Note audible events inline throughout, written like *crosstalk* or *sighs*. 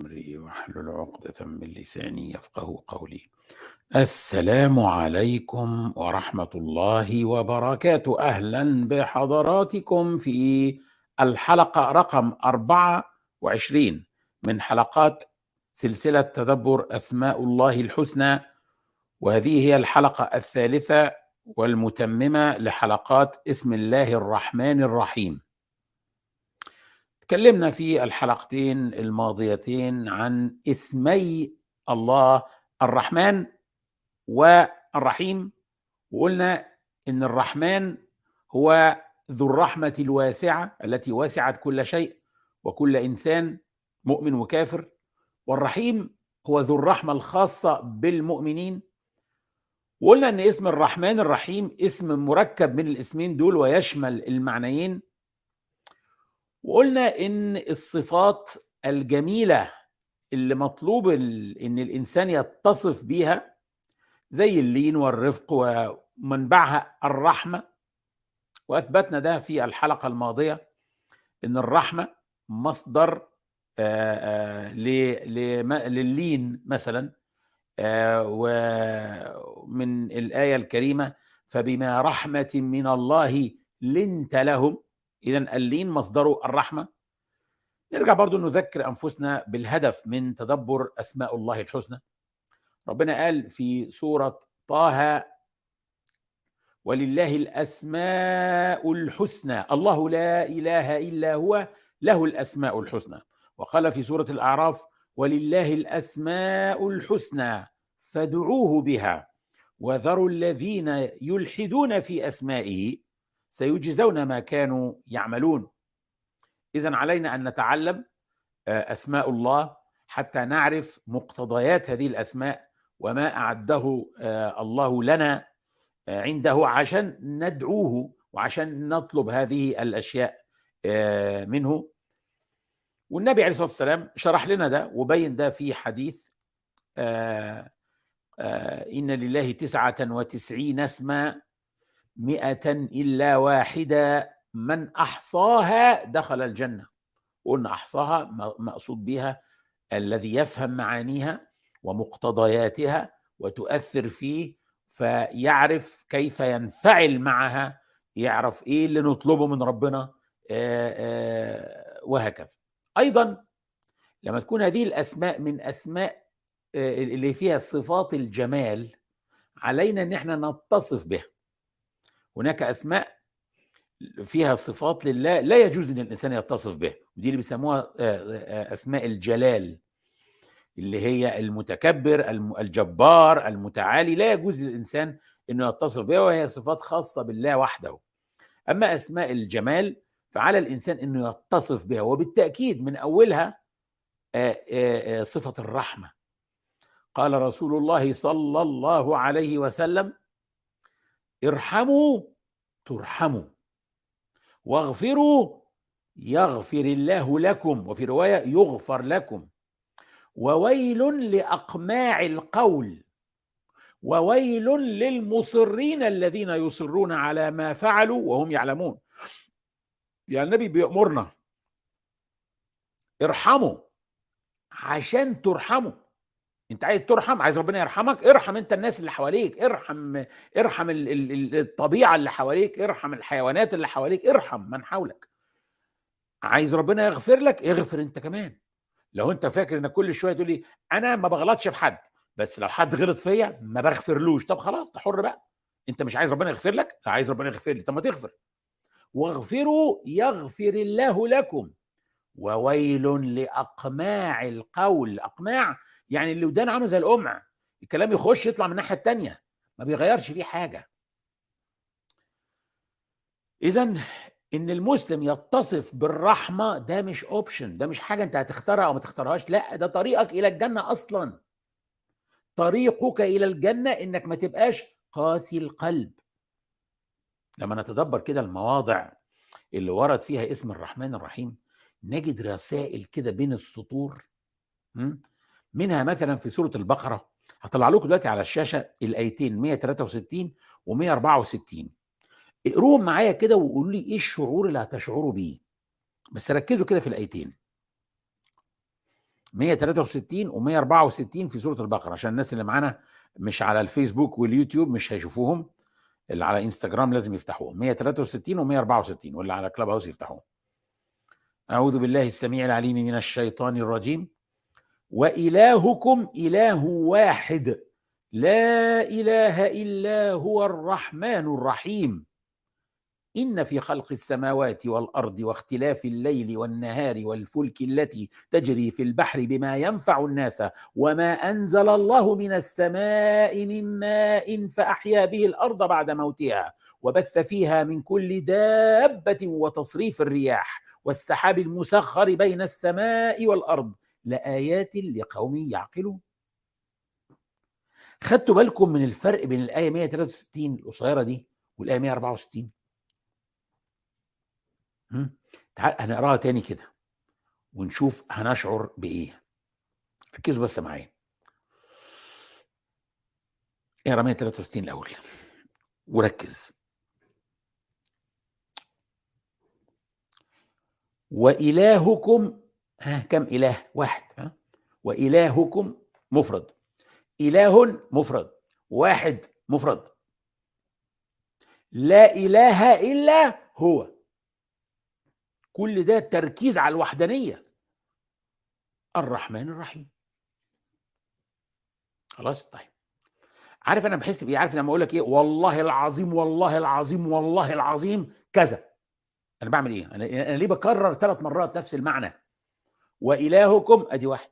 أمري وأحلل عقدة من لساني يفقه قولي. السلام عليكم ورحمة الله وبركاته. أهلا بحضراتكم في الحلقة رقم 24 من حلقات سلسلة تدبر أسماء الله الحسنى. وهذه هي الحلقة الثالثة والمتممة لحلقات اسم الله الرحمن الرحيم. تكلمنا في الحلقتين الماضيتين عن اسمي الله الرحمن والرحيم وقلنا إن الرحمن هو ذو الرحمة الواسعة التي وسعت كل شيء وكل إنسان مؤمن وكافر والرحيم هو ذو الرحمة الخاصة بالمؤمنين. وقلنا إن اسم الرحمن الرحيم اسم مركب من الاسمين دول ويشمل المعنيين. وقلنا إن الصفات الجميلة اللي مطلوب إن الإنسان يتصف بيها زي اللين والرفق ومنبعها الرحمة وأثبتنا ده في الحلقة الماضية إن الرحمة مصدر للين مثلا ومن الآية الكريمة فبما رحمة من الله لنت لهم اذا اللين مصدره الرحمة. نرجع برضو نذكر أنفسنا بالهدف من تدبر أسماء الله الحسنى. ربنا قال في سورة طه ولله الأسماء الحسنى. الله لا إله إلا هو له الأسماء الحسنى. وقال في سورة الأعراف ولله الأسماء الحسنى فادعوه بها وذروا الذين يلحدون في أسمائه سيجزون ما كانوا يعملون. اذا علينا أن نتعلم أسماء الله حتى نعرف مقتضيات هذه الأسماء وما أعده الله لنا عنده عشان ندعوه وعشان نطلب هذه الأشياء منه. والنبي عليه الصلاة والسلام شرح لنا ده وبين ده في حديث إن لله تسعة وتسعين اسما مئة إلا واحدة من أحصاها دخل الجنة قلنا أحصاها مقصود بها الذي يفهم معانيها ومقتضياتها وتؤثر فيه فيعرف كيف ينفعل معها يعرف إيه اللي نطلبه من ربنا وهكذا. أيضا لما تكون هذه الأسماء من أسماء اللي فيها صفات الجمال علينا إن إحنا نتصف بها. هناك أسماء فيها صفات لله لا يجوز إن الإنسان يتصف بها ودي اللي بيسموها أسماء الجلال اللي هي المتكبر الجبار المتعالي لا يجوز للإنسان إنه يتصف بها وهي صفات خاصة بالله وحده. أما أسماء الجمال فعلى الإنسان إنه يتصف بها وبالتأكيد من أولها صفة الرحمة. قال رسول الله صلى الله عليه وسلم ارحموا ترحموا. واغفروا يغفر الله لكم. وفي رواية يغفر لكم. وويل لأقماع القول. وويل للمصرين الذين يصرون على ما فعلوا وهم يعلمون. يعني النبي بيأمرنا. ارحموا عشان ترحموا. انت عايز ترحم عايز ربنا يرحمك ارحم انت الناس اللي حواليك ارحم ارحم الطبيعة اللي حواليك ارحم الحيوانات اللي حواليك ارحم من حولك. عايز ربنا يغفر لك اغفر انت كمان. لو انت فاكر انك كل شوية تقول لي أنا ما بغلطش في حد بس لو حد غلط فيا ما بغفرلوش. طب خلاص انت حر بقى. انت مش عايز ربنا يغفر لك؟ لا عايز ربنا يغفر لي. طب ما تغفر. واغفروا يغفر الله لكم. وويل لأقماع القول. أقماع يعني اللي ودان عامل زي القمع. الكلام يخش يطلع من الناحية التانية. ما بيغيرش فيه حاجة. اذا إن المسلم يتصف بالرحمة ده مش اوبشن ده مش حاجة أنت هتختارها أو ما تختارهاش. لا ده طريقك إلى الجنة أصلا. طريقك إلى الجنة إنك ما تبقاش قاسي القلب. لما نتدبر كده المواضع اللي ورد فيها اسم الرحمن الرحيم نجد رسائل كده بين السطور منها مثلا في سورة البقرة هطلع لكم دلوقتي على الشاشة الآيتين 163 و164 اقروهم معايا كده وقولوا لي إيه الشعور اللي هتشعروا بيه. بس ركزوا كده في الآيتين. 163 و164 في سورة البقرة عشان الناس اللي معانا مش على الفيسبوك واليوتيوب مش هيشوفوهم اللي على انستغرام لازم يفتحوهم. 163 و164 واللي على كلاب هاوس يفتحوهم. أعوذ بالله السميع العليم من الشيطان الرجيم. وإلهكم إله واحد. لا إله إلا هو الرحمن الرحيم. إن في خلق السماوات والأرض واختلاف الليل والنهار والفلك التي تجري في البحر بما ينفع الناس وما أنزل الله من السماء من ماء فأحيا به الأرض بعد موتها وبث فيها من كل دابة وتصريف الرياح والسحاب المسخر بين السماء والأرض لآيات لقوم يعقلون. خدتوا بالكم من الفرق بين الآية 163 القصيرة دي والآية 164 تعال هنقراها تاني كده ونشوف هنشعر بإيه. ركزوا بس معايا. اقرا 163 الأول. وركز. وإلهكم ها كم إله واحد ها؟ وإلهكم مفرد. إله مفرد واحد مفرد. لا إله إلا هو. كل ده تركيز على الوحدانية. الرحمن الرحيم. خلاص طيب. عارف أنا بحس بإيه؟ عارف لما أقول لك إيه؟ والله العظيم والله العظيم والله العظيم كذا. أنا بعمل إيه؟ أنا, ليه بكرر ثلاث مرات نفس المعنى؟ وإلهكم أدي واحد.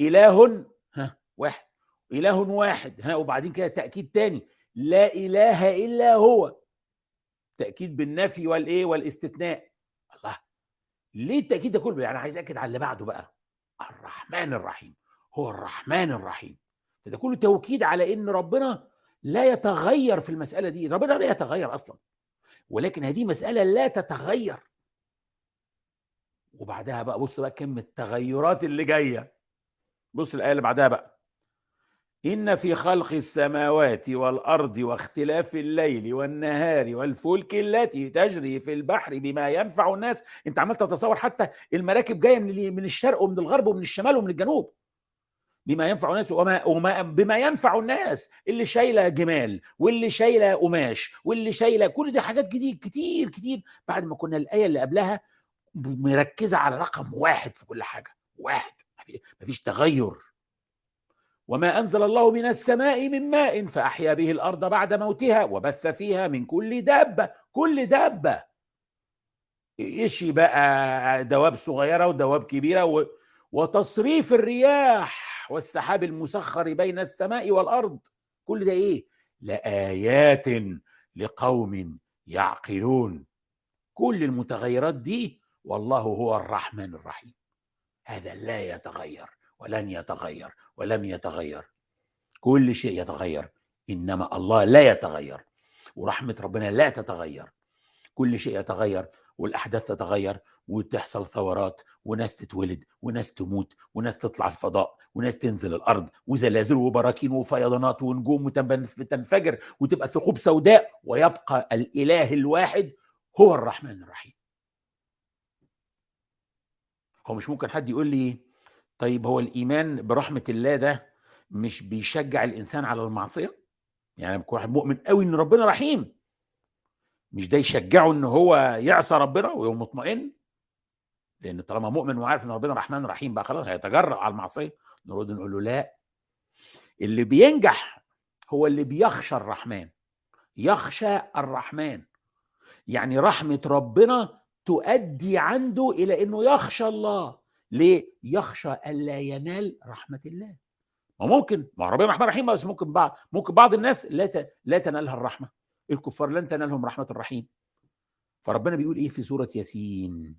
إله ها. واحد. إله واحد ها وبعدين كده تأكيد تاني. لا إله إلا هو. تأكيد بالنفي والإيه والاستثناء. الله. ليه التأكيد ده كله؟ يعني عايز أكد على اللي بعده بقى. الرحمن الرحيم. هو الرحمن الرحيم. فده كله توكيد على إن ربنا لا يتغير في المسألة دي. ربنا لا يتغير أصلا. ولكن هذه مسألة لا تتغير. وبعدها بقى بص بقى كم التغيرات اللي جاية. بص الآية اللي بعدها بقى. إن في خلق السماوات والأرض واختلاف الليل والنهار والفلك التي تجري في البحر بما ينفع الناس. أنت عمال تتصور حتى المراكب جاية من من الشرق ومن الغرب ومن الشمال ومن الجنوب. بما ينفع الناس وما, وما بما ينفع الناس. اللي شايلة جمال واللي شايلة قماش واللي شايلة كل دي حاجات جديد كتير كتير. بعد ما كنا الآية اللي قبلها مركزة على رقم واحد في كل حاجة. واحد. مفيش تغير. وما أنزل الله من السماء من ماء فأحيا به الأرض بعد موتها وبث فيها من كل دابة. كل دابة. إيش بقى؟ دواب صغيرة ودواب كبيرة و... وتصريف الرياح والسحاب المسخر بين السماء والأرض. كل ده إيه؟ لآيات لقوم يعقلون. كل المتغيرات دي والله هو الرحمن الرحيم. هذا لا يتغير ولن يتغير ولم يتغير. كل شيء يتغير إنما الله لا يتغير. ورحمة ربنا لا تتغير. كل شيء يتغير والأحداث تتغير وتحصل ثورات وناس تتولد وناس تموت وناس تطلع الفضاء وناس تنزل الأرض وزلازل وبراكين وفيضانات ونجوم تنفجر وتبقى ثقوب سوداء ويبقى الإله الواحد هو الرحمن الرحيم. هو مش ممكن حد يقول لي طيب هو الإيمان برحمة الله ده مش بيشجع الإنسان على المعصية؟ يعني بكون واحد مؤمن قوي إن ربنا رحيم. مش ده يشجعه إن هو يعصى ربنا ويبقى مطمئن؟ لأن طالما مؤمن وعارف إن ربنا رحمن رحيم بقى خلاص هيتجرأ على المعصية نرد نقول له لا. اللي بينجح هو اللي بيخشى الرحمن يخشى الرحمن. يعني رحمة ربنا تؤدي عنده إلى إنه يخشى الله. ليه؟ يخشى ألا ينال رحمة الله. ما ممكن ما ربنا رحمن رحيم بس ممكن بعض ممكن بعض الناس لا ت... لا تنالها الرحمة. الكفار لن تنالهم رحمة الرحيم. فربنا بيقول إيه في سورة ياسين؟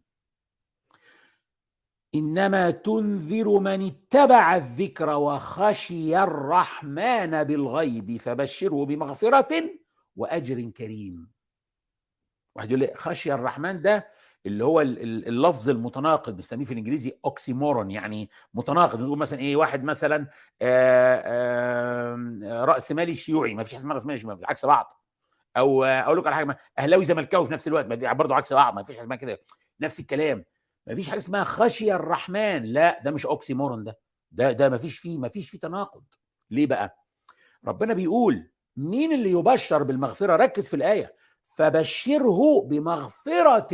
إنما تنذر من اتبع الذكر وخشي الرحمن بالغيب فبشره بمغفرة وأجر كريم. واحد يقول لي خشي الرحمن ده اللي هو اللفظ المتناقض بنسميه في الإنجليزي oxymoron يعني متناقض. نقول مثلا إيه واحد مثلا رأس مالي شيوعي ما فيش حاجة اسمها رأس مالي شيوعي عكس بعض. أو أقول لك على حاجة أهلاوي زملكاوي في نفس الوقت برضه عكس بعض ما فيش حاجة اسمها كده نفس الكلام. مفيش حاجة اسمها خشية الرحمن لا ده مش oxymoron ده. ده ده مفيش فيه مفيش فيه تناقض. ليه بقى؟ ربنا بيقول مين اللي يبشر بالمغفرة؟ ركز في الآية. فبشره بمغفرة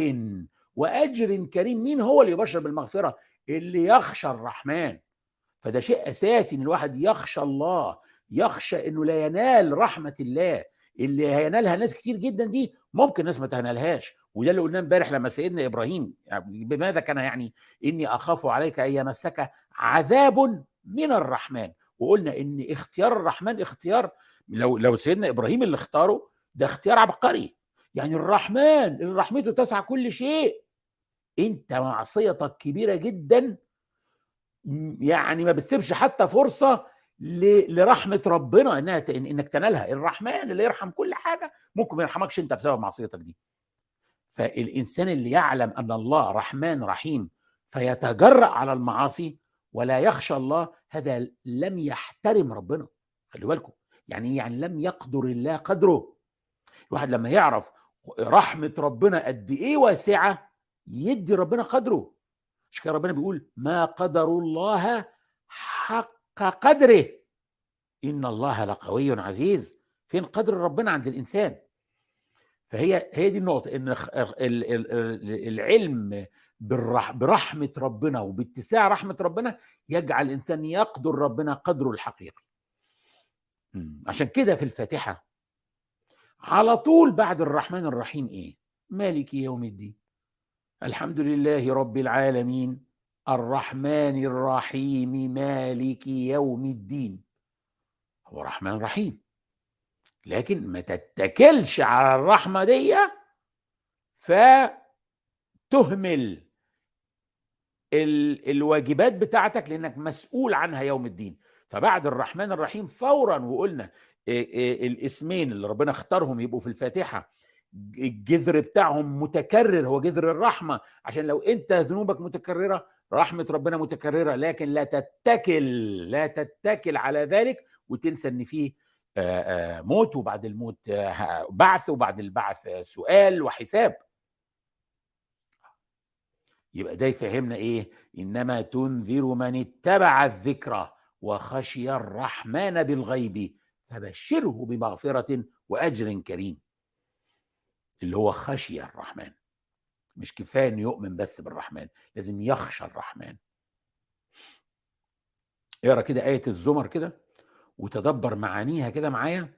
وأجر كريم مين هو اللي يبشر بالمغفرة؟ اللي يخشى الرحمن. فده شيء أساسي إن الواحد يخشى الله يخشى إنه لا ينال رحمة الله. اللي هينالها ناس كتير جدا دي ممكن ناس ما تنالهاش. وده اللي قلناه امبارح لما سيدنا إبراهيم يعني بماذا كان يعني؟ إني أخاف عليك أن يمسك عذاب من الرحمن. وقلنا إن اختيار الرحمن اختيار. لو لو سيدنا إبراهيم اللي اختاره ده اختيار عبقري. يعني الرحمن اللي رحمته تسع كل شيء. انت معصيتك كبيرة جدا يعني ما بتسيبش حتى فرصة لرحمة ربنا إنها إنك تنالها. الرحمن اللي يرحم كل حاجة ممكن ما يرحمكش أنت بسبب معصيتك دي. فالإنسان اللي يعلم أن الله رحمن رحيم فيتجرأ على المعاصي ولا يخشى الله هذا لم يحترم ربنا. خلي بالكم. يعني يعني لم يقدر الله قدره. الواحد لما يعرف رحمة ربنا قد إيه واسعة يدي ربنا قدره. مش كده ربنا بيقول ما قدر الله حق قدره. إن الله لقوي عزيز. فين قدر ربنا عند الإنسان؟ فهي هي دي النقطة إن العلم برحمة ربنا وباتساع رحمة ربنا يجعل الإنسان يقدر ربنا قدره الحقيقي. عشان كده في الفاتحة على طول بعد الرحمن الرحيم إيه؟ مالك يوم الدين. الحمد لله رب العالمين. الرحمن الرحيم مالك يوم الدين. هو رحمن رحيم. لكن ما تتكلش على الرحمة دي فتهمل ال الواجبات بتاعتك لأنك مسؤول عنها يوم الدين. فبعد الرحمن الرحيم فورا وقلنا الاسمين اللي ربنا اختارهم يبقوا في الفاتحة. الجذر بتاعهم متكرر هو جذر الرحمة. عشان لو انت ذنوبك متكررة رحمة ربنا متكررة. لكن لا تتكل لا تتكل على ذلك وتنسى ان فيه موت وبعد الموت بعث وبعد البعث سؤال وحساب. يبقى ده يفهمنا إيه؟ إنما تنذر من اتبع الذكرى وخشي الرحمن بالغيب. فبشره بمغفرة وأجر كريم. اللي هو خشي الرحمن. مش كفاية إنه يؤمن بس بالرحمن لازم يخشى الرحمن. اقرأ كده آية الزمر كده وتدبر معانيها كده معايا.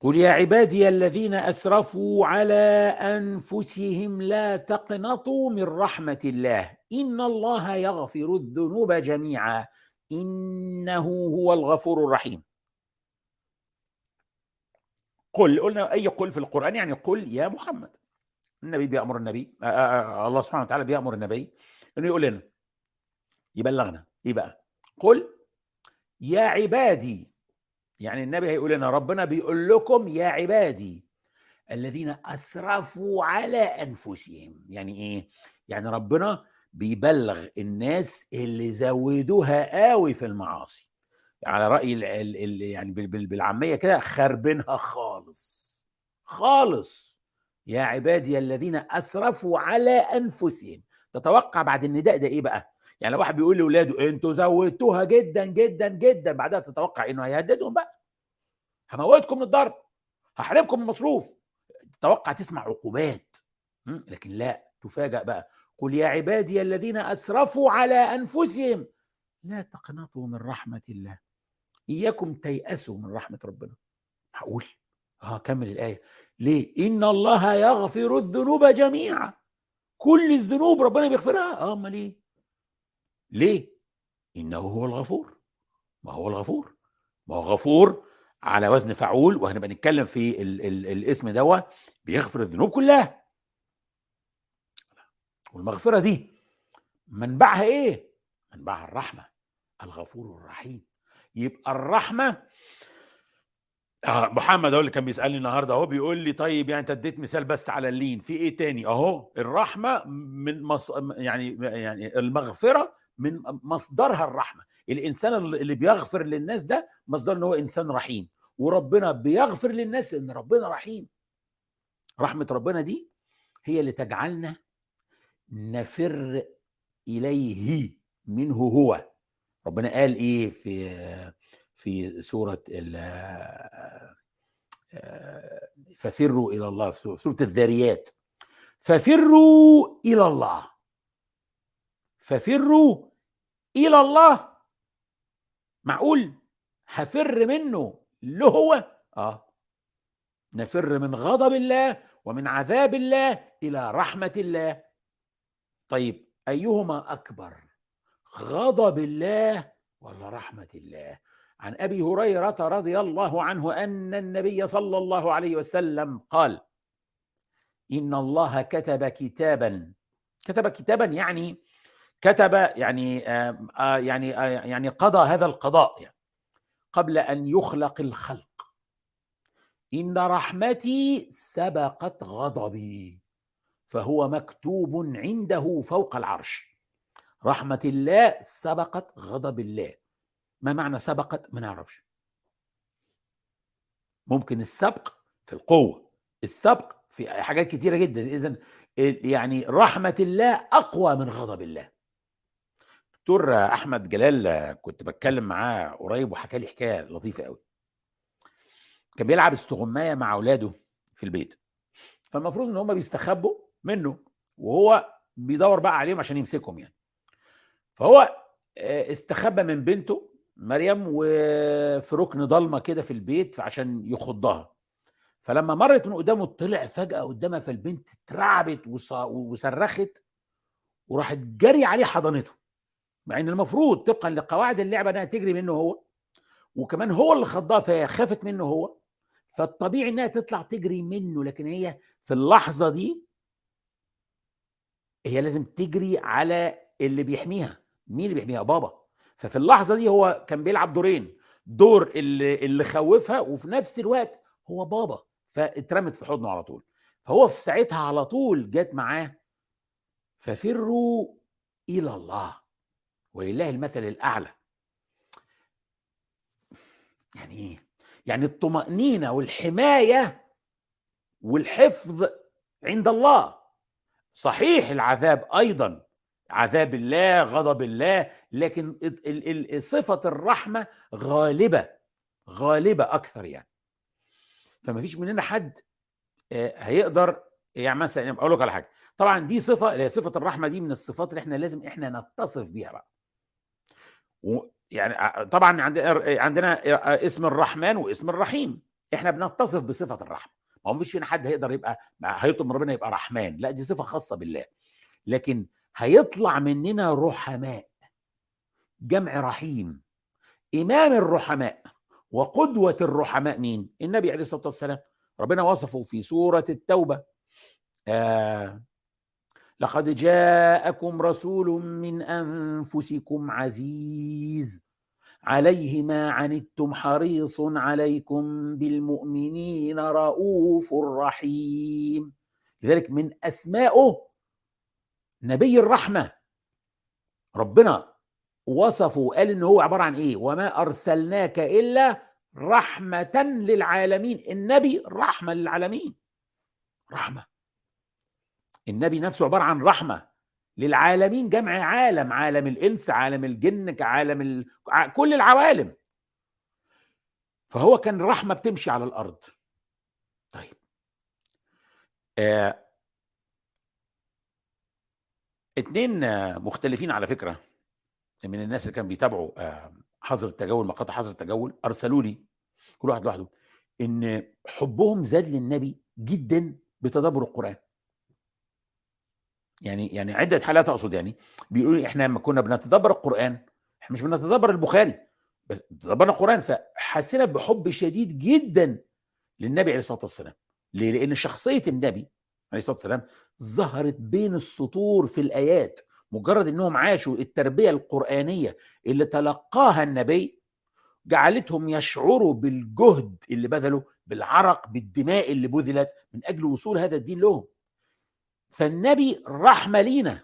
قل يا عبادي الذين أسرفوا على أنفسهم لا تقنطوا من رحمة الله. إن الله يغفر الذنوب جميعا. إنه هو الغفور الرحيم. قل قلنا أي قل في القرآن يعني قل يا محمد. النبي بيأمر النبي آآ آآ الله سبحانه وتعالى بيأمر النبي إنه يقول لنا يبلغنا. إيه بقى؟ قل يا عبادي. يعني النبي هيقول لنا ربنا بيقول لكم يا عبادي الذين أسرفوا على أنفسهم. يعني إيه؟ يعني ربنا بيبلغ الناس اللي زودوها قوي في المعاصي. على رأي ال ال ال يعني بالعامية كده خربينها خالص خالص. يا عبادي الذين أسرفوا على أنفسهم. تتوقع بعد النداء ده إيه بقى؟ يعني لو واحد بيقول لأولاده أنتوا زودتوها جدا جدا جدا. بعدها تتوقع إنه هيهددهم بقى. هموتكم من الضرب هحرمكم من المصروف. تتوقع تسمع عقوبات. لكن لا تفاجأ بقى. قل يا عبادي الذين أسرفوا على أنفسهم. لا تقنطوا من رحمة الله. إياكم تيأسوا من رحمة ربنا. هقول آه كمل الآية. ليه؟ إن الله يغفر الذنوب جميعا. كل الذنوب ربنا بيغفرها. آه أمال إيه؟ ليه؟ إنه هو الغفور. ما هو الغفور. ما هو غفور على وزن فعول وهنبقى نتكلم في ال ال الاسم دوا. بيغفر الذنوب كلها. والمغفرة دي منبعها إيه؟ منبعها الرحمة. الغفور الرحيم. يبقى الرحمة. آه محمد هو اللي كان بيسألني النهارده أهو بيقول لي طيب يعني أنت اديت مثال بس على اللين في إيه تاني؟ أهو الرحمة من مص... يعني يعني المغفرة من مصدرها الرحمة. الإنسان اللي بيغفر للناس ده مصدر إن هو إنسان رحيم وربنا بيغفر للناس لأن ربنا رحيم. رحمة ربنا دي هي اللي تجعلنا نفر إليه منه هو. ربنا قال إيه في في سورة ففروا إلى الله في سورة الذاريات ففروا إلى الله. ففروا إلى الله. معقول؟ هفر منه له هو آه. نفر من غضب الله ومن عذاب الله إلى رحمة الله. طيب أيهما أكبر؟ غضب الله ولا رحمة الله. عن أبي هريرة رضي الله عنه أن النبي صلى الله عليه وسلم قال إن الله كتب كتابا. كتب كتابا يعني كتب يعني آه يعني آه يعني قضى هذا القضاء يعني قبل أن يخلق الخلق. إن رحمتي سبقت غضبي فهو مكتوب عنده فوق العرش. رحمة الله سبقت غضب الله. ما معنى سبقت؟ ما نعرفش. ممكن السبق في القوة السبق في حاجات كتيرة جدا. اذا يعني رحمة الله أقوى من غضب الله. دكتور أحمد جلال كنت بتكلم معاه قريب وحكى لي حكاية لطيفة قوي. كان بيلعب استغماية مع أولاده في البيت. فالمفروض إن هم بيستخبوا منه وهو بيدور بقى عليهم عشان يمسكهم يعني. فهو استخبى من بنته مريم وفي ركن ضلمة كده في البيت عشان يخضها. فلما مرت من قدامه طلع فجأة قدامها فالبنت اترعبت وصرخت وراحت جري عليه حضنته. مع إن المفروض طبقا لقواعد اللعبة إنها تجري منه هو وكمان هو اللي خضها فهي خافت منه هو. فالطبيعي إنها تطلع تجري منه لكن هي في اللحظة دي هي لازم تجري على اللي بيحميها. مين اللي بيحميها؟ بابا. ففي اللحظة دي هو كان بيلعب دورين. دور اللي اللي خوفها وفي نفس الوقت هو بابا. فاترمت في حضنه على طول. فهو في ساعتها على طول جت معاه. ففروا إلى الله. ولله المثل الأعلى. يعني إيه؟ يعني الطمأنينة والحماية والحفظ عند الله. صحيح العذاب أيضا. عذاب الله غضب الله لكن صفة الرحمة غالبة غالبة أكثر يعني. فما فيش مننا حد هيقدر يعني مثلا أقول لك على حاجة. طبعا دي صفة صفة الرحمة دي من الصفات اللي إحنا لازم إحنا نتصف بيها بقى. يعني طبعا عندنا اسم الرحمن واسم الرحيم. إحنا بنتصف بصفة الرحمة. ما هو مفيش فينا حد هيقدر يبقى هيطلب من ربنا يبقى رحمن. لا دي صفة خاصة بالله. لكن هيطلع مننا رحماء. جمع رحيم. إمام الرحماء. وقدوة الرحماء مين؟ النبي عليه الصلاة والسلام. ربنا وصفه في سورة التوبة. آه لقد جاءكم رسول من أنفسكم عزيز. عليه ما عنتم حريص عليكم بالمؤمنين رؤوف رحيم. لذلك من اسمائه نبي الرحمة. ربنا وصفه وقال ان هو عبارة عن إيه؟ وما أرسلناك إلا رحمة للعالمين. النبي رحمة للعالمين. رحمة. النبي نفسه عبارة عن رحمة للعالمين جمع عالم عالم الإنس عالم الجن عالم ال... كل العوالم. فهو كان رحمة بتمشي على الأرض. طيب. آه اتنين مختلفين على فكرة. من الناس اللي كانوا بيتابعوا آه حظر التجول مقاطع حظر التجول ارسلوا لي كل واحد لوحده إن حبهم زاد للنبي جدا بتدبر القرآن. يعني يعني عدة حالات أقصد يعني. بيقولوا إحنا لما كنا بنتدبر القرآن إحنا مش بنتدبر البخاري بس تدبرنا القرآن فحسينا بحب شديد جدا للنبي عليه الصلاة والسلام. ليه؟ لأن شخصية النبي عليه الصلاة والسلام ظهرت بين السطور في الآيات مجرد إنهم عاشوا التربية القرآنية اللي تلقاها النبي جعلتهم يشعروا بالجهد اللي بذلوا بالعرق بالدماء اللي بذلت من أجل وصول هذا الدين لهم. فالنبي رحمة لينا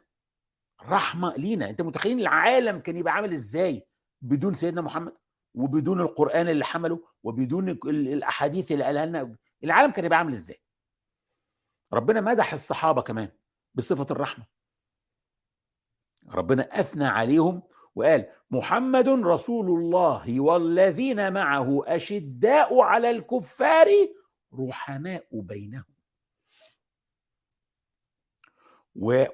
رحمة لينا. أنت متخيلين العالم كان يبقى عامل إزاي بدون سيدنا محمد وبدون القرآن اللي حمله وبدون الأحاديث اللي قالها لنا؟ العالم كان يبقى عامل إزاي؟ ربنا مدح الصحابة كمان بصفة الرحمة. ربنا أثنى عليهم وقال محمد رسول الله والذين معه أشداء على الكفار رحماء بينهم.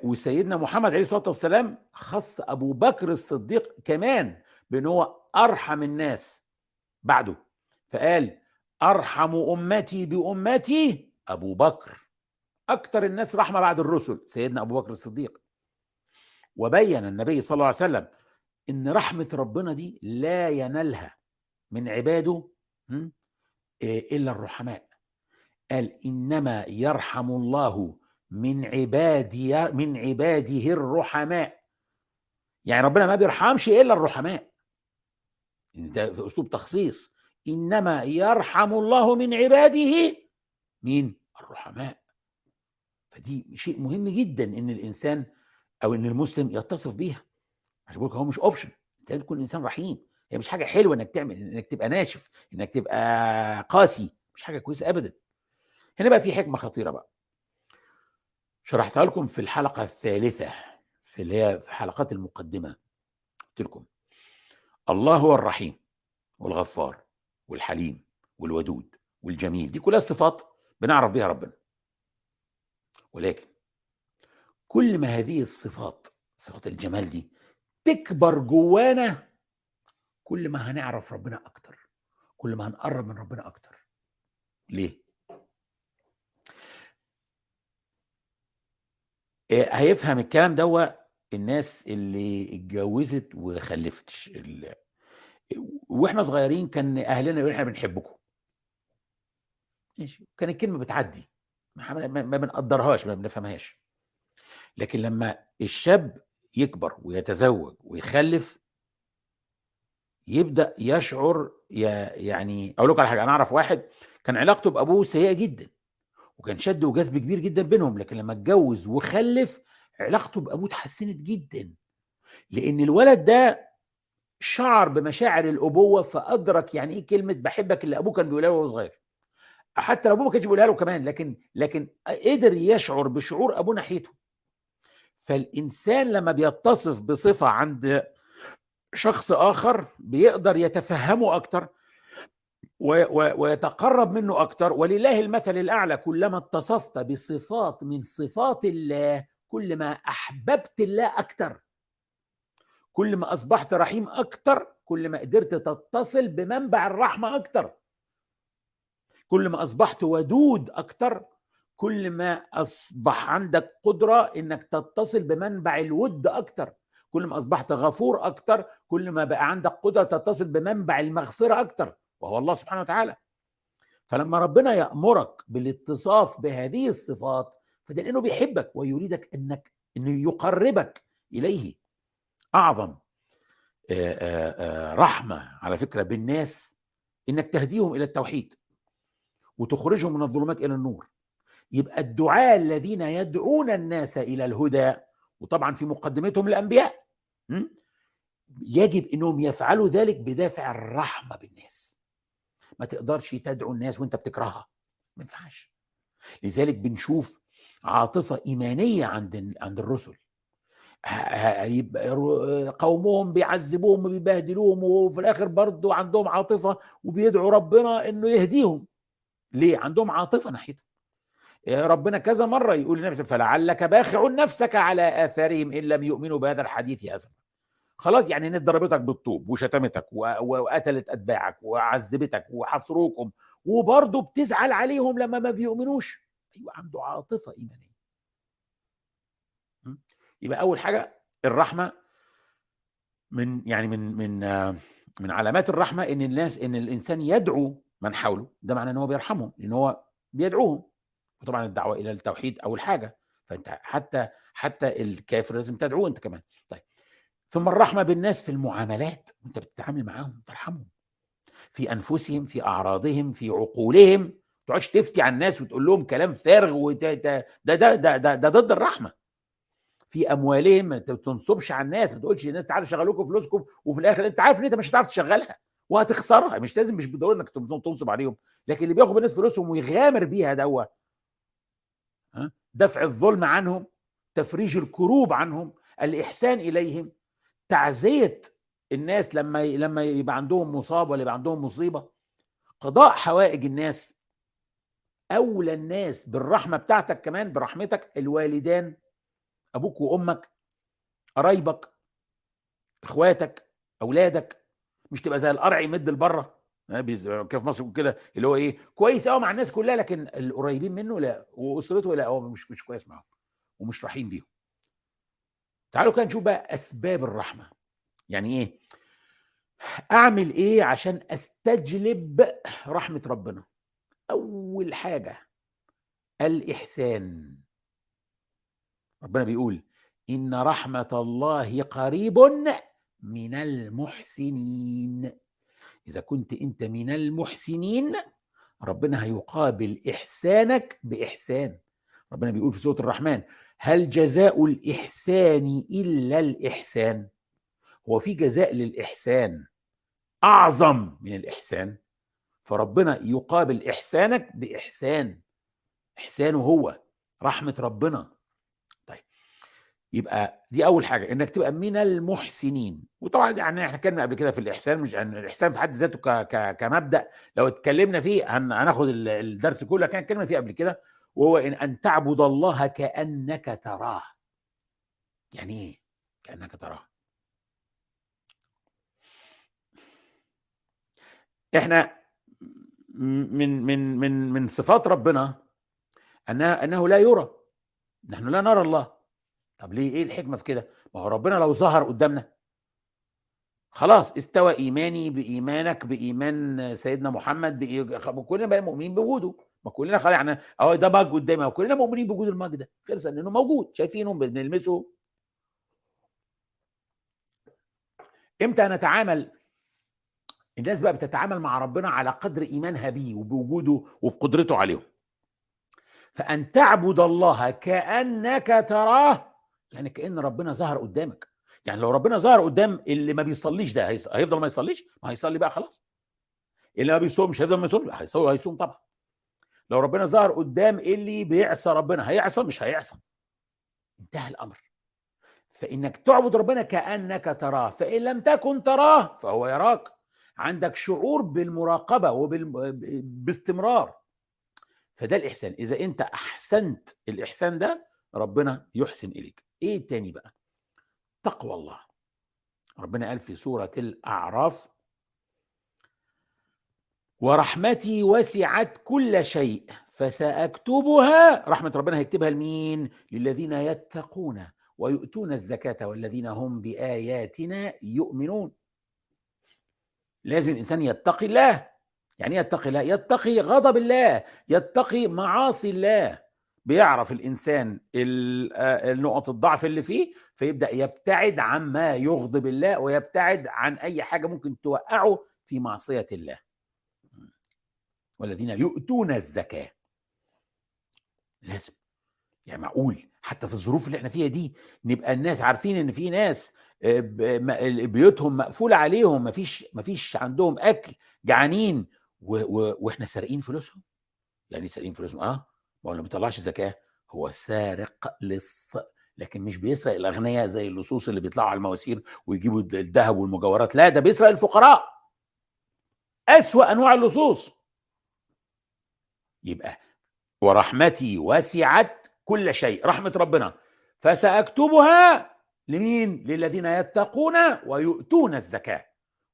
وسيدنا محمد عليه الصلاة والسلام خص أبو بكر الصديق كمان بأن هو أرحم الناس بعده. فقال أرحم أمتي بأمتي أبو بكر. أكثر الناس رحمة بعد الرسل سيدنا أبو بكر الصديق. وبين النبي صلى الله عليه وسلم إن رحمة ربنا دي لا ينالها من عباده إلا الرحماء. قال إنما يرحم الله من عبادي من عباده الرحماء. يعني ربنا ما بيرحمش إلا الرحماء. ده في أسلوب تخصيص. إنما يرحم الله من عباده مين؟ الرحماء. فدي شيء مهم جدا إن الإنسان أو إن المسلم يتصف بيها. عشان بقول هو مش اوبشن أنت تكون إنسان رحيم. هي مش حاجة حلوة إنك تعمل إنك تبقى ناشف إنك تبقى قاسي. مش حاجة كويسة ابدا. هنا بقى في حكمة خطيرة بقى. شرحتها لكم في الحلقة الثالثة في اللي هي في حلقات المقدمة. قلت لكم. الله هو الرحيم والغفار والحليم والودود والجميل. دي كلها صفات بنعرف بها ربنا. ولكن كل ما هذه الصفات صفات الجمال دي تكبر جوانا كل ما هنعرف ربنا أكتر كل ما هنقرب من ربنا أكتر. ليه؟ آه، هيفهم الكلام دوا الناس اللي اتجوزت وخلفتش وإحنا صغيرين كان أهلنا يقولوا إحنا بنحبكم. ماشي. كان الكلمة بتعدي. ما بنقدرهاش ما بنفهمهاش. لكن لما الشاب يكبر ويتزوج ويخلف يبدأ يشعر يعني أقول لكم على حاجة أنا أعرف واحد كان علاقته بأبوه سيئة جدا وكان شد وجذب كبير جدا بينهم لكن لما اتجوز وخلف علاقته بأبوه اتحسنت جدا. لأن الولد ده شعر بمشاعر الأبوة فأدرك يعني إيه كلمة بحبك اللي أبوه كان بيقولها وهو صغير. حتى لو أبوه ما كانش بيقولها له كمان لكن لكن قدر يشعر بشعور أبوه ناحيته. فالإنسان لما بيتصف بصفة عند شخص آخر بيقدر يتفهمه أكتر ويتقرب منه أكتر. ولله المثل الأعلى كلما اتصفت بصفات من صفات الله كل ما أحببت الله أكتر. كل ما أصبحت رحيم أكتر كل ما قدرت تتصل بمنبع الرحمة أكتر. كل ما أصبحت ودود أكتر كل ما أصبح عندك قدرة إنك تتصل بمنبع الود أكتر. كل ما أصبحت غفور أكتر كل ما بقى عندك قدرة تتصل بمنبع المغفرة أكتر وهو الله سبحانه وتعالى. فلما ربنا يأمرك بالاتصاف بهذه الصفات فده لأنه بيحبك ويريدك أنك إنه يقربك إليه. أعظم رحمة على فكرة بالناس إنك تهديهم إلى التوحيد. وتخرجهم من الظلمات إلى النور. يبقى الدعاء الذين يدعون الناس إلى الهدى وطبعا في مقدمتهم الانبياء يجب إنهم يفعلوا ذلك بدافع الرحمة بالناس. ما تقدرش تدعو الناس وأنت بتكرهها. ما ينفعش. لذلك بنشوف عاطفة إيمانية عند عند الرسل. قومهم بيعذبوهم وبيبهدلوهم وفي الآخر برضه عندهم عاطفة وبيدعوا ربنا إنه يهديهم. ليه؟ عندهم عاطفة ناحيته ربنا كذا مرة يقول لنفسه فلعلك باخع نفسك على آثارهم إن لم يؤمنوا بهذا الحديث اسفا خلاص يعني الناس ضربتك بالطوب وشتمتك وقتلت أتباعك وعذبتك وحصروكم وبرضه بتزعل عليهم لما ما بيؤمنوش. أيوه عنده عاطفة إيمانية. يبقى أول حاجة الرحمة من يعني من من من علامات الرحمة إن الناس إن الإنسان يدعو من حوله ده معناه إن هو بيرحمهم لأن هو بيدعوهم. وطبعا الدعوة إلى التوحيد أول حاجة. فأنت حتى حتى الكافر لازم تدعوه أنت كمان. طيب. ثم الرحمة بالناس في المعاملات. وأنت بتتعامل معاهم ترحمهم. في أنفسهم في أعراضهم في عقولهم. ما تقعدش تفتي على الناس وتقول لهم كلام فارغ وده ده ده ده, ده, ده, ده ضد الرحمة. في أموالهم ما تنصبش على الناس. ما تقولش الناس تعالوا شغلوكم فلوسكم وفي الآخر أنت عارف إن أنت مش هتعرف تشغلها. وهتخسرها. مش لازم مش بالضرورة إنك تنصب عليهم. لكن اللي بياخد الناس فلوسهم ويغامر بيها دوا دفع الظلم عنهم تفريج الكروب عنهم الإحسان إليهم تعزية الناس لما لما يبقى عندهم مصاب ولا يبقى عندهم مصيبة. قضاء حوائج الناس. أولى الناس بالرحمة بتاعتك كمان برحمتك الوالدان أبوك وأمك قرايبك إخواتك أولادك. مش تبقى زي القرع يمد لبره؟ كيف في مصر كده اللي هو إيه كويس قوي مع الناس كلها لكن القريبين منه لا وأسرته لا هو مش مش كويس معاهم ومش رحيم بيهم. تعالوا كده نشوف بقى أسباب الرحمة. يعني إيه؟ أعمل إيه عشان أستجلب رحمة ربنا؟ أول حاجة الإحسان. ربنا بيقول إن رحمة الله قريب من المحسنين. إذا كنت أنت من المحسنين ربنا هيقابل إحسانك بإحسان. ربنا بيقول في سورة الرحمن هل جزاء الإحسان إلا الإحسان؟ هو في جزاء للإحسان أعظم من الإحسان. فربنا يقابل إحسانك بإحسان. إحسانه هو رحمة ربنا. يبقى دي أول حاجة إنك تبقى من المحسنين. وطبعا يعني إحنا اتكلمنا قبل كده في الإحسان مش يعني الإحسان في حد ذاته ك ك كمبدأ. لو اتكلمنا فيه هناخد الدرس كله كان اتكلمنا فيه قبل كده وهو إن أن تعبد الله كأنك تراه. يعني إيه كأنك تراه؟ إحنا من من من من صفات ربنا انها أنه لا يرى. نحن لا نرى الله. طب ليه؟ إيه الحكمة في كده؟ ما هو ربنا لو ظهر قدامنا. خلاص استوى إيماني بإيمانك بإيمان سيدنا محمد كلنا بقى مؤمنين بوجوده. ما كلنا خلاص يعني أهو ده مج قدامي. كلنا مؤمنين بوجود المج ده. خلص إنه موجود. شايفينه بنلمسه. إمتى نتعامل؟ الناس بقى بتتعامل مع ربنا على قدر إيمانها بيه وبوجوده وبقدرته عليهم. فأن تعبد الله كأنك تراه يعني كأن ربنا ظهر قدامك. يعني لو ربنا ظهر قدام اللي ما بيصليش ده هيفضل ما يصليش؟ ما هيصلي بقى خلاص. اللي ما بيصومش هيفضل ما يصوم هيصوم هيصوم طبعا. لو ربنا ظهر قدام اللي بيعصى ربنا هيعصى مش هيعصى؟ انتهى الأمر. فإنك تعبد ربنا كأنك تراه فإن لم تكن تراه فهو يراك. عندك شعور بالمراقبة وباستمرار فده الإحسان. إذا أنت أحسنت الإحسان ده ربنا يحسن إليك. إيه التاني بقى؟ تقوى الله. ربنا قال في سورة الأعراف ورحمتي وسعت كل شيء فسأكتبها. رحمة ربنا هيكتبها لمين؟ للذين يتقون ويؤتون الزكاة والذين هم بآياتنا يؤمنون. لازم الإنسان يتقي الله. يعني يتقي الله؟ يتقي غضب الله يتقي معاصي الله. بيعرف الإنسان النقط الضعف اللي فيه فيبدأ يبتعد عما يغضب الله ويبتعد عن أي حاجة ممكن توقعه في معصية الله. والذين يؤتون الزكاة. لازم. يعني معقول. حتى في الظروف اللي إحنا فيها دي نبقى الناس عارفين إن في ناس بيوتهم مقفولة عليهم مفيش مفيش عندهم أكل جعانين وإحنا سارقين فلوسهم؟ يعني سارقين فلوسهم؟ آه. ما هو اللي ما بيطلعش زكاة هو سارق للص لكن مش بيسرق الأغنياء زي اللصوص اللي بيطلعوا على المواسير ويجيبوا الذهب والمجوهرات. لا ده بيسرق الفقراء. أسوأ أنواع اللصوص. يبقى ورحمتي وسعت كل شيء. رحمة ربنا. فسأكتبها لمين؟ للذين يتقون ويؤتون الزكاة.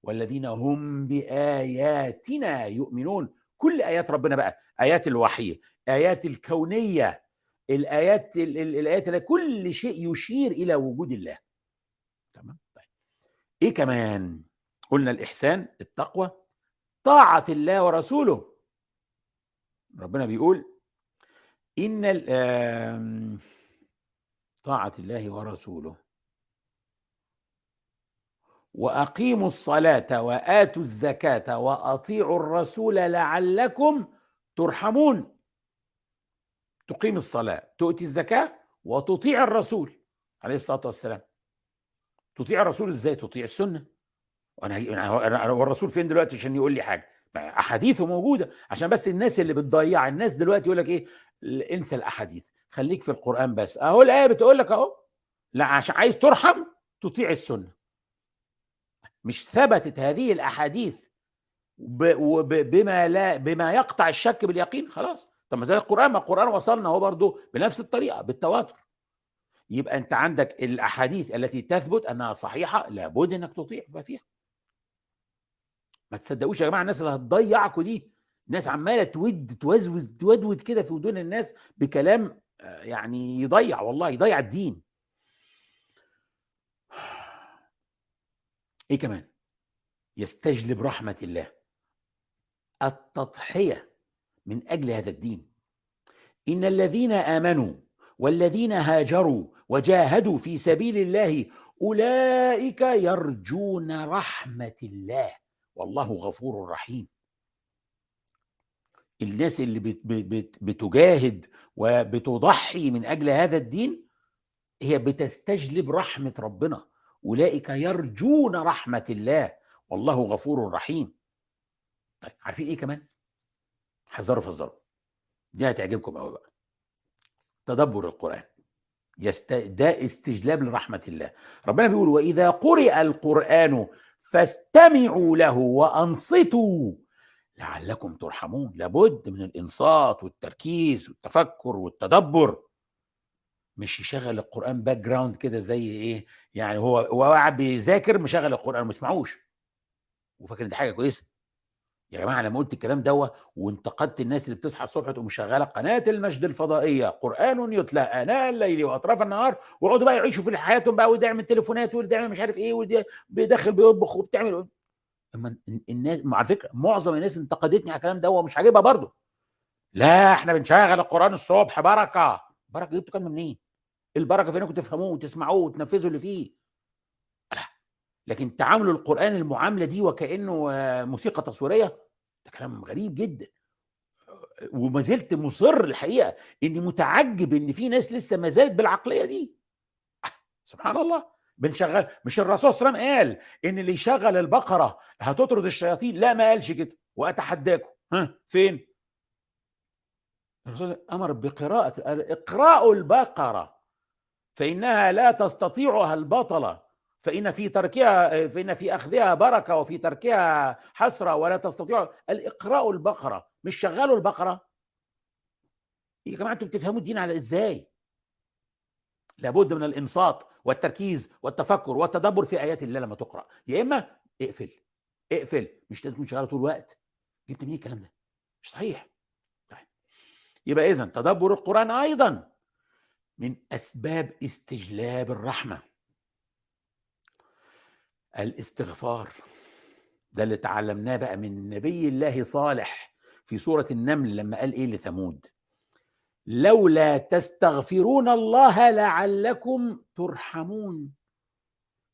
والذين هم بآياتنا يؤمنون. كل آيات ربنا بقى. آيات الوحي. ايات الكونية الآيات الآيات كل شيء يشير إلى وجود الله. تمام؟ طيب. إيه كمان؟ قلنا الإحسان التقوى طاعة الله ورسوله. ربنا بيقول إن طاعة الله ورسوله. وأقيموا الصلاة وآتوا الزكاة وأطيعوا الرسول لعلكم ترحمون. تقيم الصلاة تؤتي الزكاة وتطيع الرسول عليه الصلاة والسلام. تطيع الرسول إزاي؟ تطيع السنة. وأنا والرسول فين دلوقتي عشان يقول لي حاجة؟ احاديثه موجودة. عشان بس الناس اللي بتضيع الناس دلوقتي يقول لك إيه؟ انسى الأحاديث. خليك في القرآن بس. أهو الآية بتقول لك أهو. لا عشان عايز ترحم تطيع السنة. مش ثبتت هذه الأحاديث بما لا بما يقطع الشك باليقين خلاص. طب ما زي القرآن ما القرآن وصلنا هو برضه بنفس الطريقة بالتواتر. يبقى أنت عندك الأحاديث التي تثبت أنها صحيحة لابد إنك تطيع فيها. ما تصدقوش يا جماعة الناس اللي هتضيعكم دي ناس عمالة تود توزوز تودود كده في ودون الناس بكلام آه، يعني يضيع والله يضيع الدين. *sighs* إيه كمان؟ يستجلب رحمة الله. التضحية من أجل هذا الدين. إن الذين آمنوا والذين هاجروا وجاهدوا في سبيل الله أولئك يرجون رحمة الله. والله غفور رحيم. الناس اللي بت بت بتجاهد وبتضحي من أجل هذا الدين هي بتستجلب رحمة ربنا. أولئك يرجون رحمة الله. والله غفور رحيم. طيب عارفين إيه كمان؟ حذروا فذروا. دي هتعجبكم قوي بقى. تدبر القرآن. يست... ده استجلاب لرحمة الله. ربنا بيقول وإذا قرئ القرآن فاستمعوا له وأنصتوا لعلكم ترحمون. لابد من الإنصات والتركيز والتفكر والتدبر. مش يشغل القرآن background كده زي إيه يعني هو هو قاعد بيذاكر مشغل القرآن ما يسمعوش وفاكر دي حاجة كويسة. يا جماعة لما قلت الكلام دوت وانتقدت الناس اللي بتصحى الصبح تقوم مشغله قناة المجد الفضائية قرآن يتلى آناء الليل وأطراف النهار ويقعدوا بقى يعيشوا في حياتهم بقى وده يعمل تليفونات مش عارف إيه وده بيدخل بيطبخ وبتعمل أما الناس على فكرة معظم الناس انتقدتني على الكلام ده ومش عاجبها برضه. لا إحنا بنشغل القرآن الصبح بركة. بركة جبتوا كلام منين؟ البركة في انكم تفهموه وتسمعوه وتنفذوا اللي فيه. لكن تعامل القرآن المعاملة دي وكأنه موسيقى تصويرية ده كلام غريب جدا. وما زلت مصر الحقيقة إني متعجب إن في ناس لسه ما زالت بالعقلية دي. سبحان الله. بنشغل مش الرسول صلى الله عليه وسلم قال إن اللي يشغل البقرة هتطرد الشياطين؟ لا ما قالش كده. وأتحداكم. ها فين؟ الرسول أمر بقراءة اقرأوا البقرة فإنها لا تستطيعها البطلة. فإن في تركها فإن في أخذها بركة وفي تركها حسرة ولا تستطيع. الإقراء البقرة مش شغلوا البقرة؟ يا جماعة أنتوا بتفهموا الدين على إزاي؟ لابد من الإنصات والتركيز والتفكر والتدبر في آيات الله لما تقرأ. يا إما اقفل اقفل. مش لازم تشغلها طول الوقت. جبت منين الكلام ده؟ مش صحيح. طيب. يبقى اذا تدبر القرآن أيضا من أسباب استجلاب الرحمة. الاستغفار. ده اللي تعلمناه بقى من نبي الله صالح في سورة النمل لما قال إيه لثمود؟ لولا تستغفرون الله لعلكم ترحمون.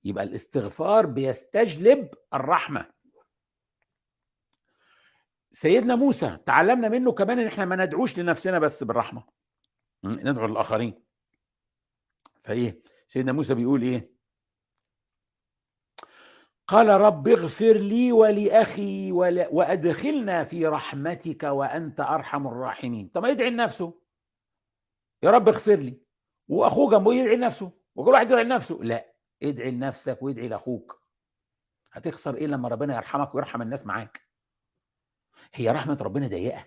يبقى الاستغفار بيستجلب الرحمة. سيدنا موسى تعلمنا منه كمان إن إحنا ما ندعوش لنفسنا بس بالرحمة. ندعو للآخرين. فإيه؟ سيدنا موسى بيقول إيه؟ قال رب اغفر لي ولأخي وأدخلنا في رحمتك وأنت أرحم الراحمين. طب ما يدعي لنفسه. يا رب اغفر لي. وأخوه جنبه يدعي لنفسه. وكل واحد يدعي لنفسه. لا ادعي لنفسك وادعي لأخوك. هتخسر إيه لما ربنا يرحمك ويرحم الناس معاك؟ هي رحمة ربنا ضيقة.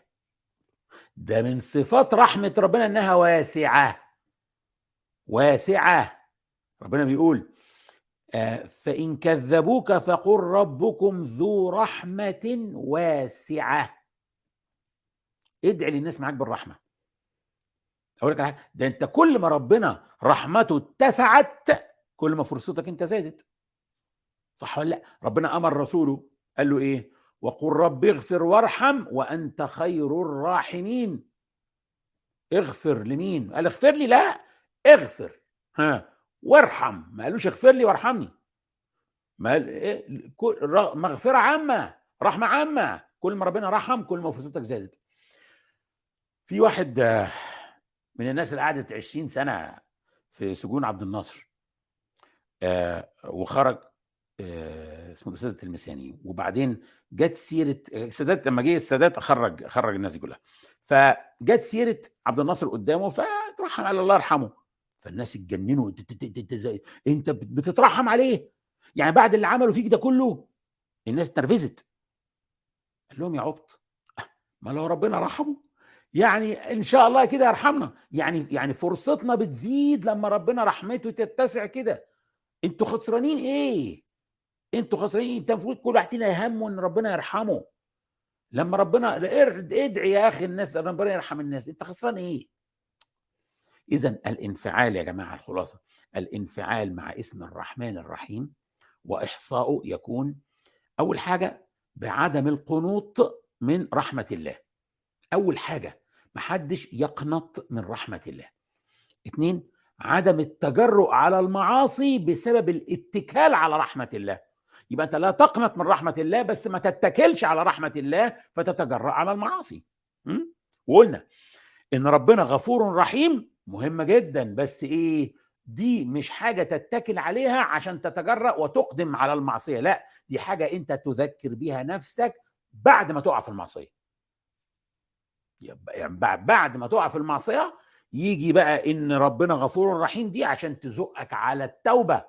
ده من صفات رحمة ربنا إنها واسعة. واسعة. ربنا بيقول آه فإن كذبوك فقل ربكم ذو رحمة واسعة. ادعي للناس معاك بالرحمة. أقول لك ده أنت كل ما ربنا رحمته اتسعت كل ما فرصتك أنت زادت. صح ولا لأ؟ ربنا أمر رسوله قال له إيه؟ وقل رب اغفر وارحم وأنت خير الراحمين. اغفر لمين؟ قال اغفر لي لا اغفر. ها وارحم. ما قالوش اغفر لي وارحمني. ما قال إيه مغفرة عامة رحمة عامة. كل ما ربنا رحم كل ما فرصتك زادت. في واحد من الناس اللي قعدت 20 سنة في سجون عبد الناصر آه وخرج آه اسمه الاستاذ التلمساني وبعدين جت سيرة السادات لما جه السادات خرج خرج الناس دي كلها. فجت سيرة عبد الناصر قدامه فترحم على الله يرحمه. فالناس اتجننوا. انت بتترحم عليه. يعني بعد اللي عمله فيك ده كله الناس اتنرفزت. قال لهم يا عبط. ما لو ربنا رحمه. يعني إن شاء الله كده يرحمنا. يعني يعني فرصتنا بتزيد لما ربنا رحمته تتسع كده. أنتوا خسرانين إيه؟ أنتوا خسرانين. انت المفروض كل واحد فينا يهمه ان ربنا يرحمه. لما ربنا ادعي يا أخي الناس ربنا يرحم الناس. انت خسران إيه؟ اذا الانفعال يا جماعة الخلاصة الانفعال مع اسم الرحمن الرحيم وإحصاؤه يكون أول حاجة بعدم القنوط من رحمة الله. أول حاجة محدش يقنط من رحمة الله. اثنين عدم التجرؤ على المعاصي بسبب الاتكال على رحمة الله. يبقى أنت لا تقنط من رحمة الله بس ما تتكلش على رحمة الله فتتجرأ على المعاصي. وقلنا إن ربنا غفور رحيم مهمة جدا بس إيه دي مش حاجة تتكل عليها عشان تتجرأ وتقدم على المعصية لأ دي حاجة أنت تذكر بيها نفسك بعد ما تقع في المعصية. يعني بعد ما تقع في المعصية يجي بقى إن ربنا غفور رحيم دي عشان تزقك على التوبة.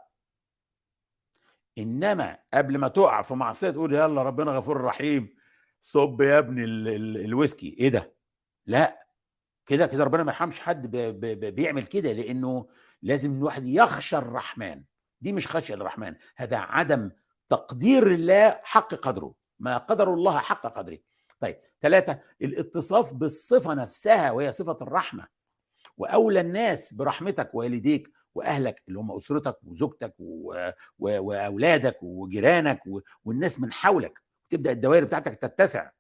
إنما قبل ما تقع في معصية تقول يلا ربنا غفور رحيم صب يا ابني الويسكي. إيه ده؟ لأ. كده كده ربنا ما يرحمش حد بيعمل كده لأنه لازم الواحد يخشى الرحمن. دي مش خشية الرحمن هذا عدم تقدير الله حق قدره. ما قدر الله حق قدره. طيب ثلاثة الاتصاف بالصفة نفسها وهي صفة الرحمة. وأولى الناس برحمتك والديك وأهلك اللي هم أسرتك وزوجتك و... و... وأولادك وجيرانك و... والناس من حولك. تبدأ الدوائر بتاعتك تتسع.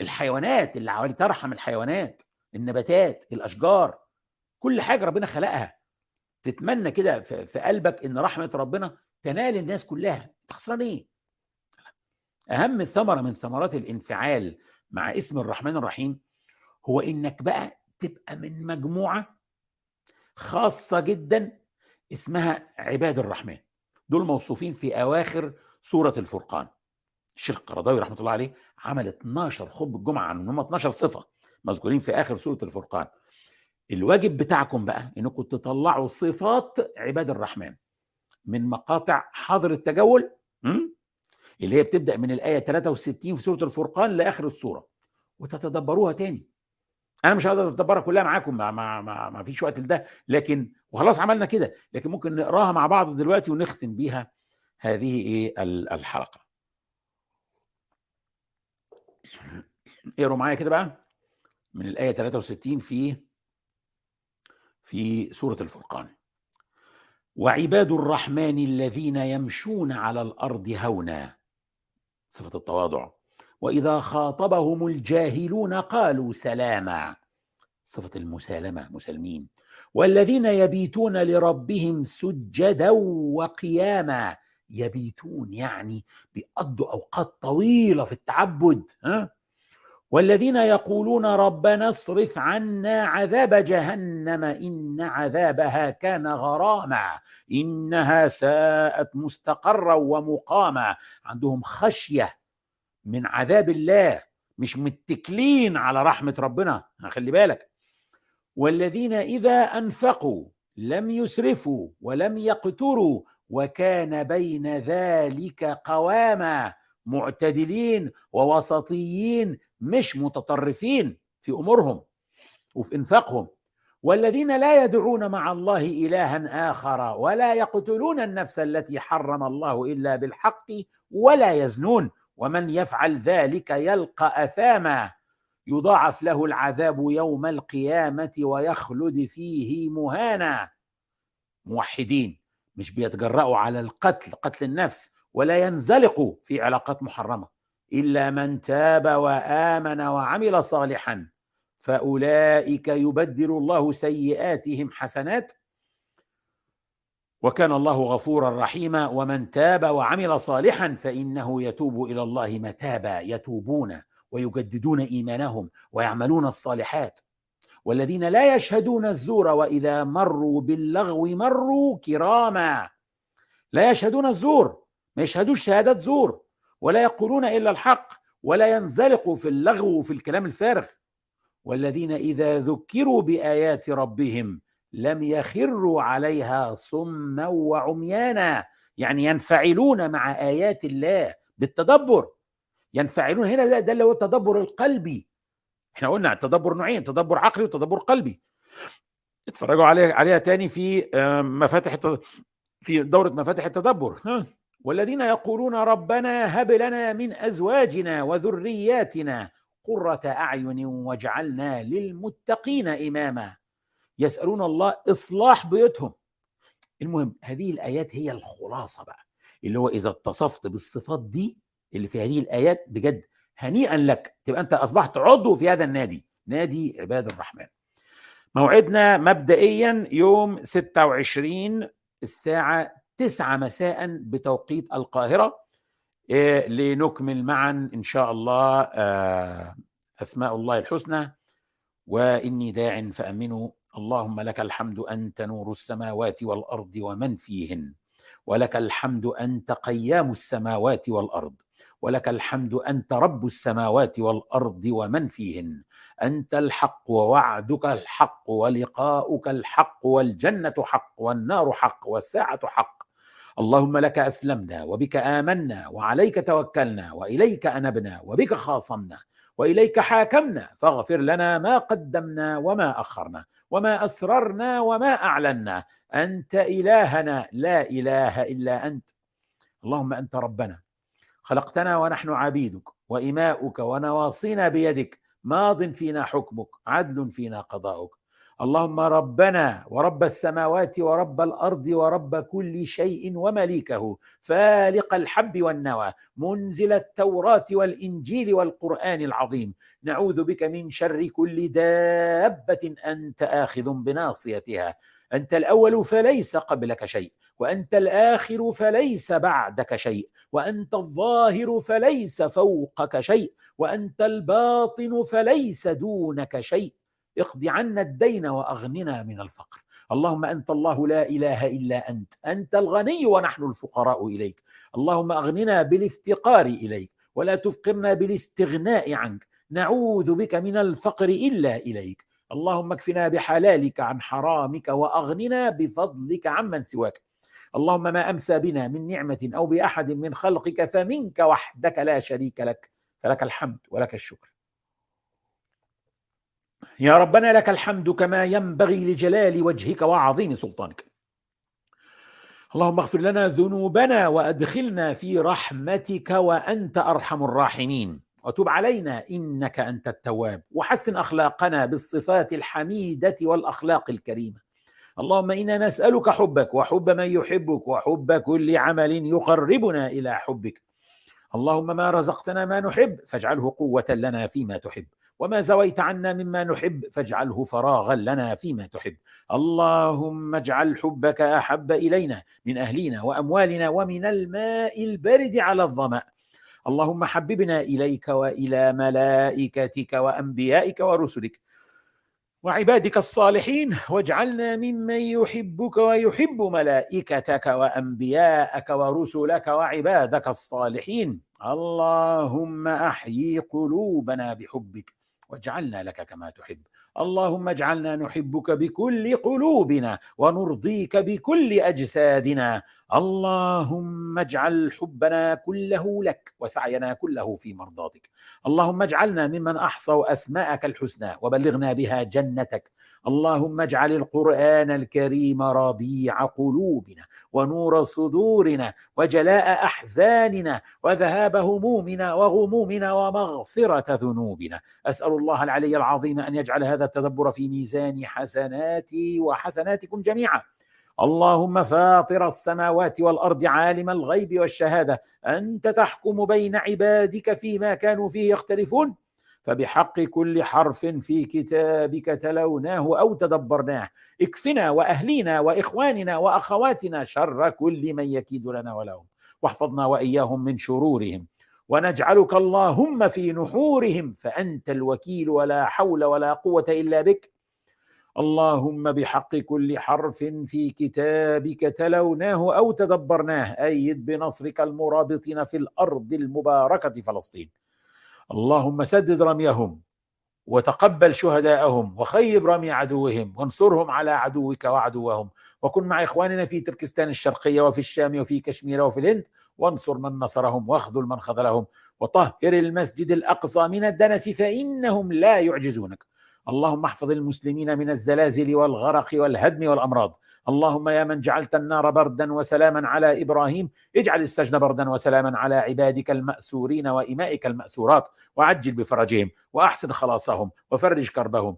الحيوانات اللي حوالي ترحم الحيوانات. النباتات الأشجار كل حاجة ربنا خلقها. تتمنى كده في... قلبك إن رحمة ربنا تنال الناس كلها. تخسران إيه؟ أهم ثمره من ثمرات الانفعال مع اسم الرحمن الرحيم هو إنك بقى تبقى من مجموعة خاصة جدا اسمها عباد الرحمن. دول موصوفين في أواخر سورة الفرقان. الشيخ القرضاوي رحمة الله عليه عمل 12 خطبة الجمعه عنهم هم 12 صفة. مذكورين في آخر سورة الفرقان. الواجب بتاعكم بقى إنكم تطلعوا صفات عباد الرحمن من مقاطع حاضر التجول اللي هي بتبدأ من الآية 63 في سورة الفرقان لآخر السورة وتتدبروها تاني. أنا مش هقدر أتدبرها كلها معاكم ما, ما, ما, ما فيش وقت لده لكن وخلاص عملنا كده لكن ممكن نقراها مع بعض دلوقتي ونختم بيها هذه إيه؟ الحلقة. اقروا معايا كده بقى. من الآية 63 في في سورة الفرقان. وعباد الرحمن الذين يمشون على الأرض هونا. صفة التواضع. وإذا خاطبهم الجاهلون قالوا سلاما. صفة المسالمة مسلمين والذين يبيتون لربهم سجدا وقياما. يبيتون يعني بيقضوا أوقات طويلة في التعبد ها؟ والذين يقولون ربنا اصرف عنا عذاب جهنم إن عذابها كان غراما إنها ساءت مستقرا ومقاما. عندهم خشية من عذاب الله مش متكلين على رحمة ربنا. خلي بالك. والذين إذا أنفقوا لم يسرفوا ولم يقتروا وكان بين ذلك قواما معتدلين ووسطيين مش متطرفين في أمورهم وفي إنفاقهم. والذين لا يدعون مع الله إلها آخر ولا يقتلون النفس التي حرم الله إلا بالحق ولا يزنون. ومن يفعل ذلك يلقى أثاما. يضاعف له العذاب يوم القيامة ويخلد فيه مهانا. موحدين مش بيتجرأوا على القتل قتل النفس ولا ينزلقوا في علاقات محرمة. إلا من تاب وآمن وعمل صالحا فأولئك يبدل الله سيئاتهم حسنات. وكان الله غفورا رحيما ومن تاب وعمل صالحا فإنه يتوب إلى الله متابا يتوبون ويجددون إيمانهم ويعملون الصالحات. والذين لا يشهدون الزور وإذا مروا باللغو مروا كراما. لا يشهدون الزور ما يشهدوش شهادات زور. ولا يقولون إلا الحق ولا ينزلقوا في اللغو وفي الكلام الفارغ. والذين إذا ذكروا بآيات ربهم لم يخروا عليها صما وعميانا يعني ينفعلون مع آيات الله بالتدبر. ينفعلون هنا ده, اللي هو التدبر القلبي. إحنا قلنا التدبر نوعين تدبر عقلي وتدبر قلبي. اتفرجوا عليها عليها تاني في مفاتح في دورة مفاتح التدبر. ها؟ والذين يقولون ربنا هب لنا من أزواجنا وذرياتنا قرة أعين واجعلنا للمتقين إماما. يسألون الله إصلاح بيوتهم. المهم هذه الآيات هي الخلاصة بقى. اللي هو إذا اتصفت بالصفات دي اللي في هذه الآيات بجد هنيئا لك. تبقى أنت أصبحت عضو في هذا النادي. نادي عباد الرحمن. موعدنا مبدئيا يوم 26 الساعة 9 مساء بتوقيت القاهرة. إيه لنكمل معا إن شاء الله آه أسماء الله الحسنى. وإني داع فأمنوا اللهم لك الحمد أنت نور السماوات والأرض ومن فيهن. ولك الحمد أنت قيام السماوات والأرض. ولك الحمد أنت رب السماوات والأرض ومن فيهن. أنت الحق ووعدك الحق ولقاؤك الحق والجنة حق والنار حق والساعة حق. اللهم لك أسلمنا وبك آمنا وعليك توكلنا وإليك أنبنا وبك خاصمنا وإليك حاكمنا فاغفر لنا ما قدمنا وما أخرنا وما أسررنا وما أعلنا. أنت إلهنا لا إله إلا أنت. اللهم أنت ربنا. خلقتنا ونحن عبيدك وإماؤك ونواصينا بيدك. ماض فينا حكمك عدل فينا قضاؤك. اللهم ربنا ورب السماوات ورب الأرض ورب كل شيء ومليكه فالق الحب والنوى منزل التوراة والإنجيل والقرآن العظيم. نعوذ بك من شر كل دابة أنت آخذ بناصيتها. أنت الأول فليس قبلك شيء وأنت الآخر فليس بعدك شيء وأنت الظاهر فليس فوقك شيء وأنت الباطن فليس دونك شيء. اقض عنا الدين وأغننا من الفقر. اللهم أنت الله لا إله إلا أنت. أنت الغني ونحن الفقراء إليك. اللهم أغننا بالافتقار إليك. ولا تفقرنا بالاستغناء عنك. نعوذ بك من الفقر إلا إليك. اللهم اكفنا بحلالك عن حرامك وأغننا بفضلك عمن سواك. اللهم ما أمسى بنا من نعمة أو بأحد من خلقك فمنك وحدك لا شريك لك. فلك الحمد ولك الشكر. يا ربنا لك الحمد كما ينبغي لجلال وجهك وعظيم سلطانك. اللهم اغفر لنا ذنوبنا وأدخلنا في رحمتك وأنت أرحم الراحمين. وتب علينا إنك أنت التواب. وحسن أخلاقنا بالصفات الحميدة والأخلاق الكريمة. اللهم إنا نسألك حبك وحب من يحبك وحب كل عمل يقربنا إلى حبك. اللهم ما رزقتنا ما نحب فاجعله قوة لنا فيما تحب. وما زويت عنا مما نحب فاجعله فراغا لنا فيما تحب. اللهم اجعل حبك أحب إلينا من اهلنا وأموالنا ومن الماء البارد على الظمأ. اللهم حببنا إليك وإلى ملائكتك وأنبيائك ورسلك وعبادك الصالحين واجعلنا ممن يحبك ويحب ملائكتك وأنبياءك ورسلك وعبادك الصالحين. اللهم أحيي قلوبنا بحبك. واجعلنا لك كما تحب. اللهم اجعلنا نحبك بكل قلوبنا ونرضيك بكل أجسادنا. اللهم اجعل حبنا كله لك وسعينا كله في مرضاتك. اللهم اجعلنا ممن أحصوا أسماءك الحسنى وبلغنا بها جنتك. اللهم اجعل القرآن الكريم ربيع قلوبنا ونور صدورنا وجلاء أحزاننا وذهاب همومنا وغمومنا ومغفرة ذنوبنا. أسأل الله العلي العظيم أن يجعل هذا التدبر في ميزان حسناتي وحسناتكم جميعا. اللهم فاطر السماوات والأرض عالم الغيب والشهادة أنت تحكم بين عبادك فيما كانوا فيه يختلفون. فبحق كل حرف في كتابك تلوناه أو تدبرناه. اكفنا وأهلينا وإخواننا وأخواتنا شر كل من يكيد لنا ولهم. واحفظنا وإياهم من شرورهم. ونجعلك اللهم في نحورهم فأنت الوكيل ولا حول ولا قوة إلا بك. اللهم بحق كل حرف في كتابك تلوناه أو تدبرناه أيد بنصرك المرابطين في الأرض المباركة فلسطين. اللهم سدد رميهم وتقبل شهداءهم وخيب رمي عدوهم وانصرهم على عدوك وعدوهم. وكن مع إخواننا في تركستان الشرقية وفي الشام وفي كشمير وفي الهند وانصر من نصرهم واخذل من خذلهم. وطهر المسجد الأقصى من الدنس فإنهم لا يعجزونك. اللهم احفظ المسلمين من الزلازل والغرق والهدم والأمراض. اللهم يا من جعلت النار بردا وسلاما على إبراهيم اجعل السجن بردا وسلاما على عبادك المأسورين وإمائك المأسورات وعجل بفرجهم وأحسن خلاصهم وفرج كربهم.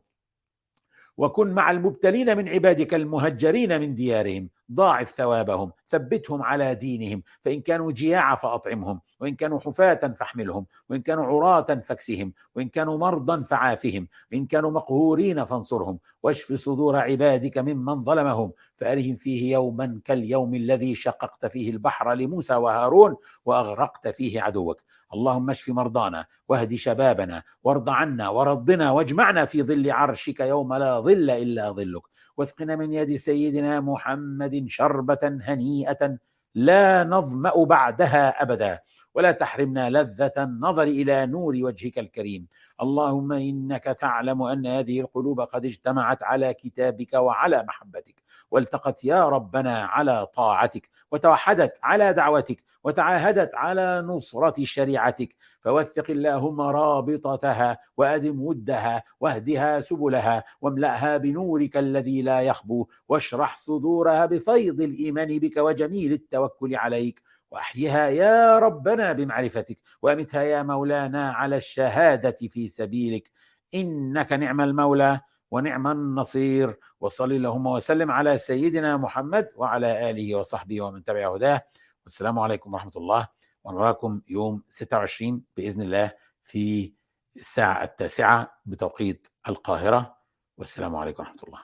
وكن مع المبتلين من عبادك المهجرين من ديارهم. ضاعف ثوابهم ثبتهم على دينهم. فإن كانوا جياع فأطعمهم وإن كانوا حفاة فاحملهم وإن كانوا عراة فاكسهم وإن كانوا مرضى فعافهم وإن كانوا مقهورين فانصرهم. واشف صدور عبادك ممن ظلمهم. فأرهم فيه يوما كاليوم الذي شققت فيه البحر لموسى وهارون وأغرقت فيه عدوك. اللهم اشف مرضانا واهد شبابنا وارض عنا ورضنا واجمعنا في ظل عرشك يوم لا ظل إلا ظلك. واسقنا من يد سيدنا محمد شربة هنيئة لا نظمأ بعدها أبدا. ولا تحرمنا لذة النظر إلى نور وجهك الكريم. اللهم إنك تعلم أن هذه القلوب قد اجتمعت على كتابك وعلى محبتك. والتقت يا ربنا على طاعتك وتوحدت على دعوتك وتعاهدت على نصرة شريعتك. فوثق اللهم رابطتها وأدم ودها واهدها سبلها واملأها بنورك الذي لا يخبو واشرح صدورها بفيض الإيمان بك وجميل التوكل عليك. واحيها يا ربنا بمعرفتك وأمتها يا مولانا على الشهادة في سبيلك. إنك نعم المولى. ونعم النصير وصل اللهم وسلم على سيدنا محمد وعلى آله وصحبه ومن تبع هداه. والسلام عليكم ورحمة الله. ونراكم يوم 26 بإذن الله في الساعة التاسعة بتوقيت القاهرة. والسلام عليكم ورحمة الله.